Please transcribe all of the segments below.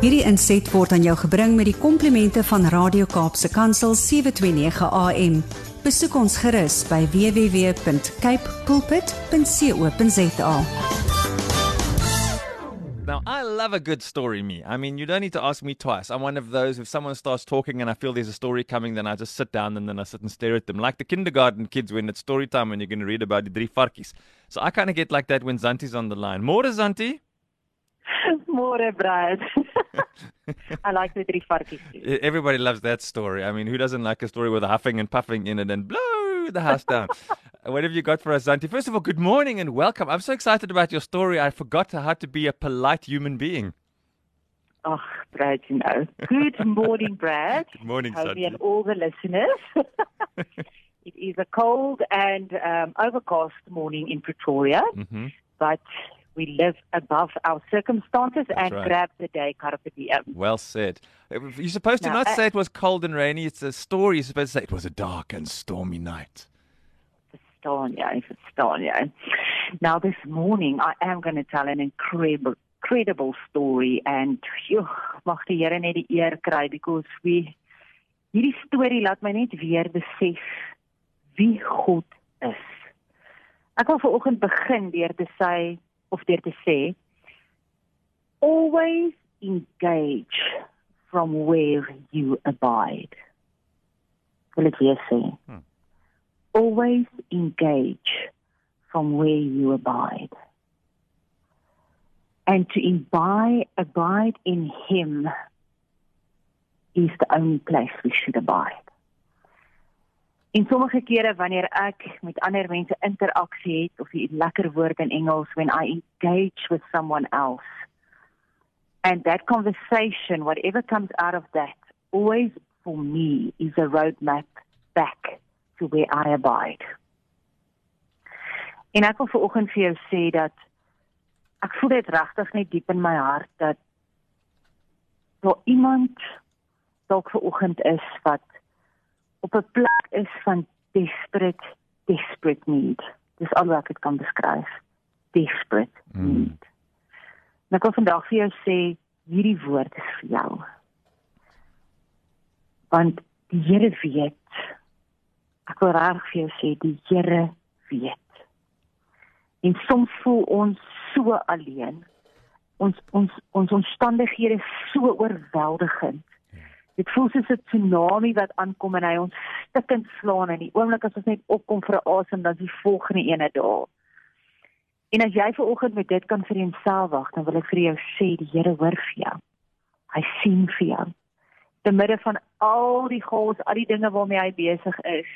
Hierdie inset word aan jou gebring met die komplimente van Radio Kaapse Kansel 729 AM. Besoek ons gerus by www.cape pulpit.co.za. Now, I love a good story, me. I mean, you don't need to ask me twice. I'm one of those, if someone starts talking and I feel there's a story coming, then I just sit down and then I sit and stare at them. Like the kindergarten kids when it's story time and you're going to read about the three farkies. So I kind of get like that when Zanti's on the line. More Zanti? Môre, Brad. I like the drie varkies. Everybody loves that story. I mean, who doesn't like a story with a huffing and puffing in it and blow the house down? what have you got for us, Zantie? First of all, good morning and welcome. I'm so excited about your story. I forgot how to be a polite human being. Ag, Brad, you know. Good morning, Brad. Good morning, Zantie. and all the listeners. it is a cold and um, overcast morning in Pretoria, hmm but we live above our circumstances and right. grab the day carpe diem. Well said. Uh, You're supposed to Now, not uh, say it was cold and rainy. It's a story. You're supposed to say it was a dark and stormy night. Verstaan jy. Now this morning I am going to tell an incredible incredible story and joh, mag die Here net die eer kry because we hierdie storie laat my net weer besef wie God is. Ek wil vanoggend begin deur te sê of deur te sê always engage from where you abide. Wil ek weer sê? Hmm. always engage from where you abide. And to abide in Him is the only place we should abide. In sommige kere wanneer ek met ander mense interaksie het of die lekker woord in Engels when I engage with someone else and that conversation whatever comes out of that always for me is a roadmap back to where I abide. En ek wil vanoggend vir jou sê dat ek voel dit regtig net diep in my hart dat daar iemand dalk vanoggend is wat op 'n plek is van desperate desperate need. Dis al wat ek kan beskryf. Desperate Mm. need. En ek wil vandag vir jou sê hierdie woord is vir jou. Want die Here weet ek wil reg vir jou sê die Here weet. En soms voel ons so alleen. Ons ons ons omstandighede so oorweldigend. Dit voel soos 'n tsunami wat aankom en hy ons stikkend slaan en die oomblik as ons net opkom vir 'n asem dan is die volgende ene daar. En as jy ver oggend met dit kan vereenselwig, dan wil ek vir jou sê die Here hoor vir jou. Hy sien vir jou. Te midde van al die chaos, al die dinge waarmee hy besig is,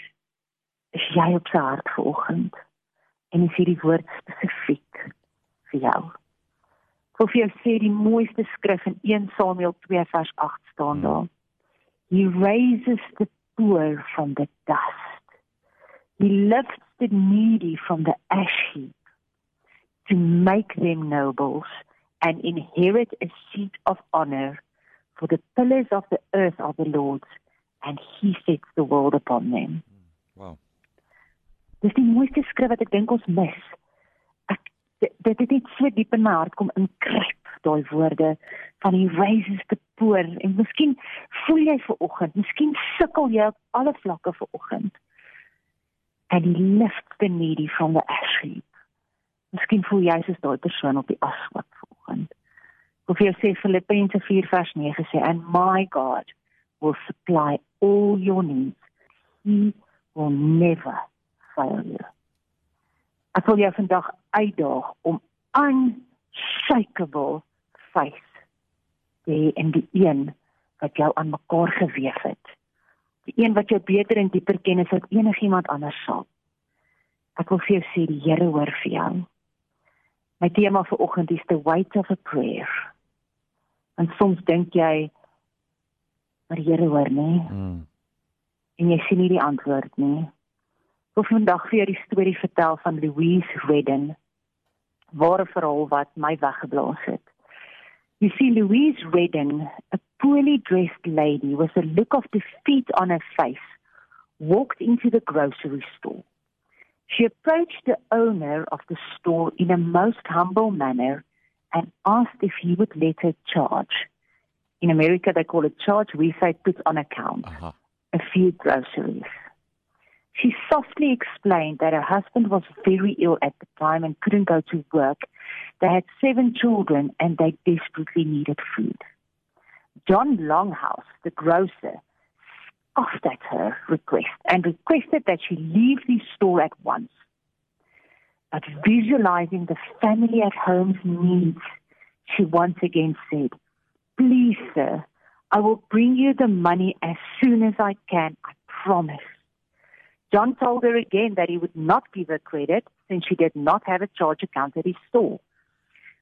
is jy op sy hart vanoggend en is hierdie woord spesifiek vir jou. Ek wil vir jou sê die mooiste skrif in 1 Samuel 2 vers 8 staan daar. He raises the poor from the dust. He lifts the needy from the ash heap to make them nobles and inherit a seat of honor for the pillars of the earth are the Lord's and he sets the world upon them. Wow. Dis die mooiste skrif wat ek dink ons mis. Ek dit dit het so diep in my hart kom inkruip daai woorde van die raises the poor en miskien voel jy ver oggend, miskien sukkel jy op alle vlakke ver oggend. And he lifts the needy from the ash heap. Miskien voel jy soos daai persoon op die ashoop vanoggend. Of jy sê Filippense 4 vers 9 sê and my God will supply all your needs. He will never fail you. Ek wil jou vandag uitdaag om unshakable faith te hê in die een wat jou aan mekaar gewewe het. Die een wat jou beter en dieper ken as wat enigiemand anders sal. Ek wil vir jou sê die Here hoor vir jou. My tema vir oggend is the weight of a prayer. En soms dink jy maar die Here hoor nie Mm. en jy sien nie die antwoord nie. Ek wil vandag vir jou die storie vertel van Louise Redden. Ware verhaal wat my weggeblaas het. You see Louise Redden, a poorly dressed lady with a look of defeat on her face, walked into the grocery store. She approached the owner of the store in a most humble manner and asked if he would let her charge. In America, they call it charge. We say put on account. Uh-huh. A few groceries. She softly explained that her husband was very ill at the time and couldn't go to work. They had seven children and they desperately needed food. John Longhouse, the grocer, scoffed at her request and requested that she leave the store at once. But visualizing the family at home's needs, she once again said, Please, sir, I will bring you the money as soon as I can, I promise. John told her again that he would not give her credit since she did not have a charge account at his store.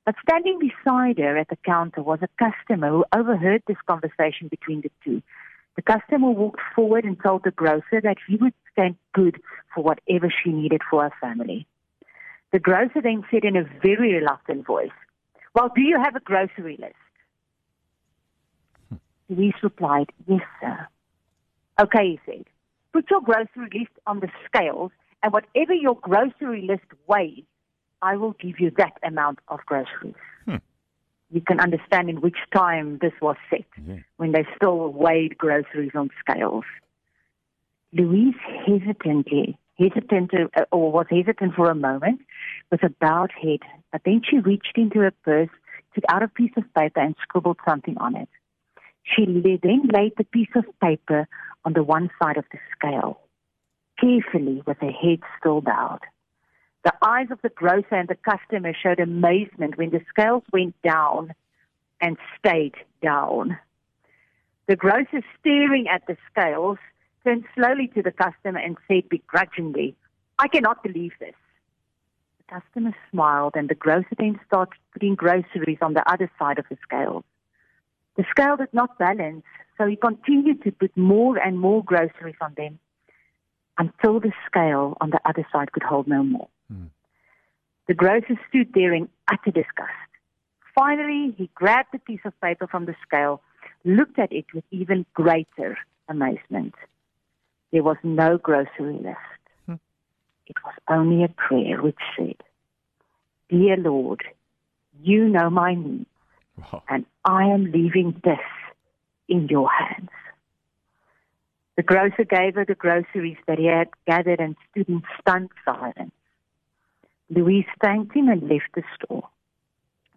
But standing beside her at the counter was a customer who overheard this conversation between the two. The customer walked forward and told the grocer that he would stand good for whatever she needed for her family. The grocer then said in a very reluctant voice, Well, do you have a grocery list? Hmm. Louise replied, Yes, sir. Okay, he said. Put your grocery list on the scales, and whatever your grocery list weighs, I will give you that amount of groceries. Hmm. You can understand in which time this was set, Yeah. when they still weighed groceries on scales. Louise hesitantly, hesitant, uh, or was hesitant for a moment, with a bowed head, but then she reached into her purse, took out a piece of paper, and scribbled something on it. She then laid the piece of paper on the one side of the scale, carefully with her head still bowed. The eyes of the grocer and the customer showed amazement when the scales went down and stayed down. The grocer, staring at the scales, turned slowly to the customer and said begrudgingly, I cannot believe this. The customer smiled and the grocer then started putting groceries on the other side of the scales. The scale did not balance, so he continued to put more and more groceries on them until the scale on the other side could hold no more. Hmm. The grocer stood there in utter disgust. Finally, he grabbed the piece of paper from the scale, looked at it with even greater amazement. There was no grocery list. Hmm. It was only a prayer which said, Dear Lord, you know my needs, Wow. and I am leaving this in your hands. The grocer gave her the groceries that he had gathered and stood in stunned silence. Louise thanked him and left the store.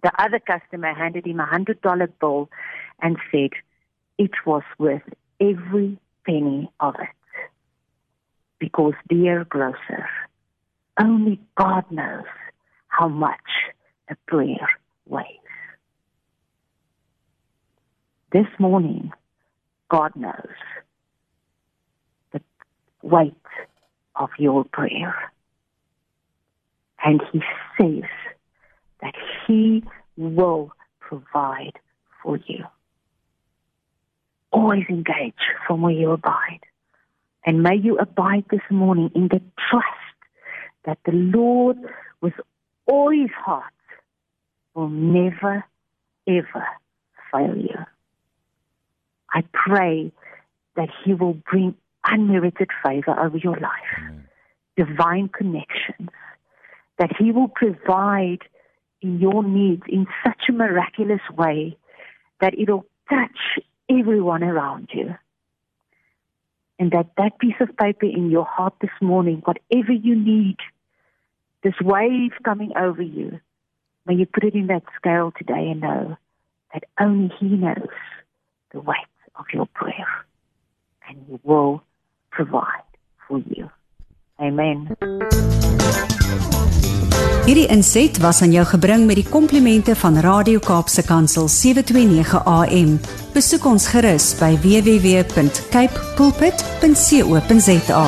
The other customer handed him a hundred dollar bill and said it was worth every penny of it. Because, dear grocer, only God knows how much a prayer weighs. This morning, God knows the weight of your prayer. And He says that He will provide for you. Always engage from where you abide. And may you abide this morning in the trust that the Lord, with all his heart, will never, ever fail you. Pray that He will bring unmerited favor over your life, divine connections, that He will provide your needs in such a miraculous way that it'll touch everyone around you. And that that piece of paper in your heart this morning, whatever you need, this wave coming over you, may you put it in that scale today and know that only He knows the weight of your prayer. And He will provide for you. Amen. Hierdie inset was aan jou gebring met die komplimente van Radio Kaapse Kansel 729 AM. Besoek ons gerus by www.cape pulpit.co.za.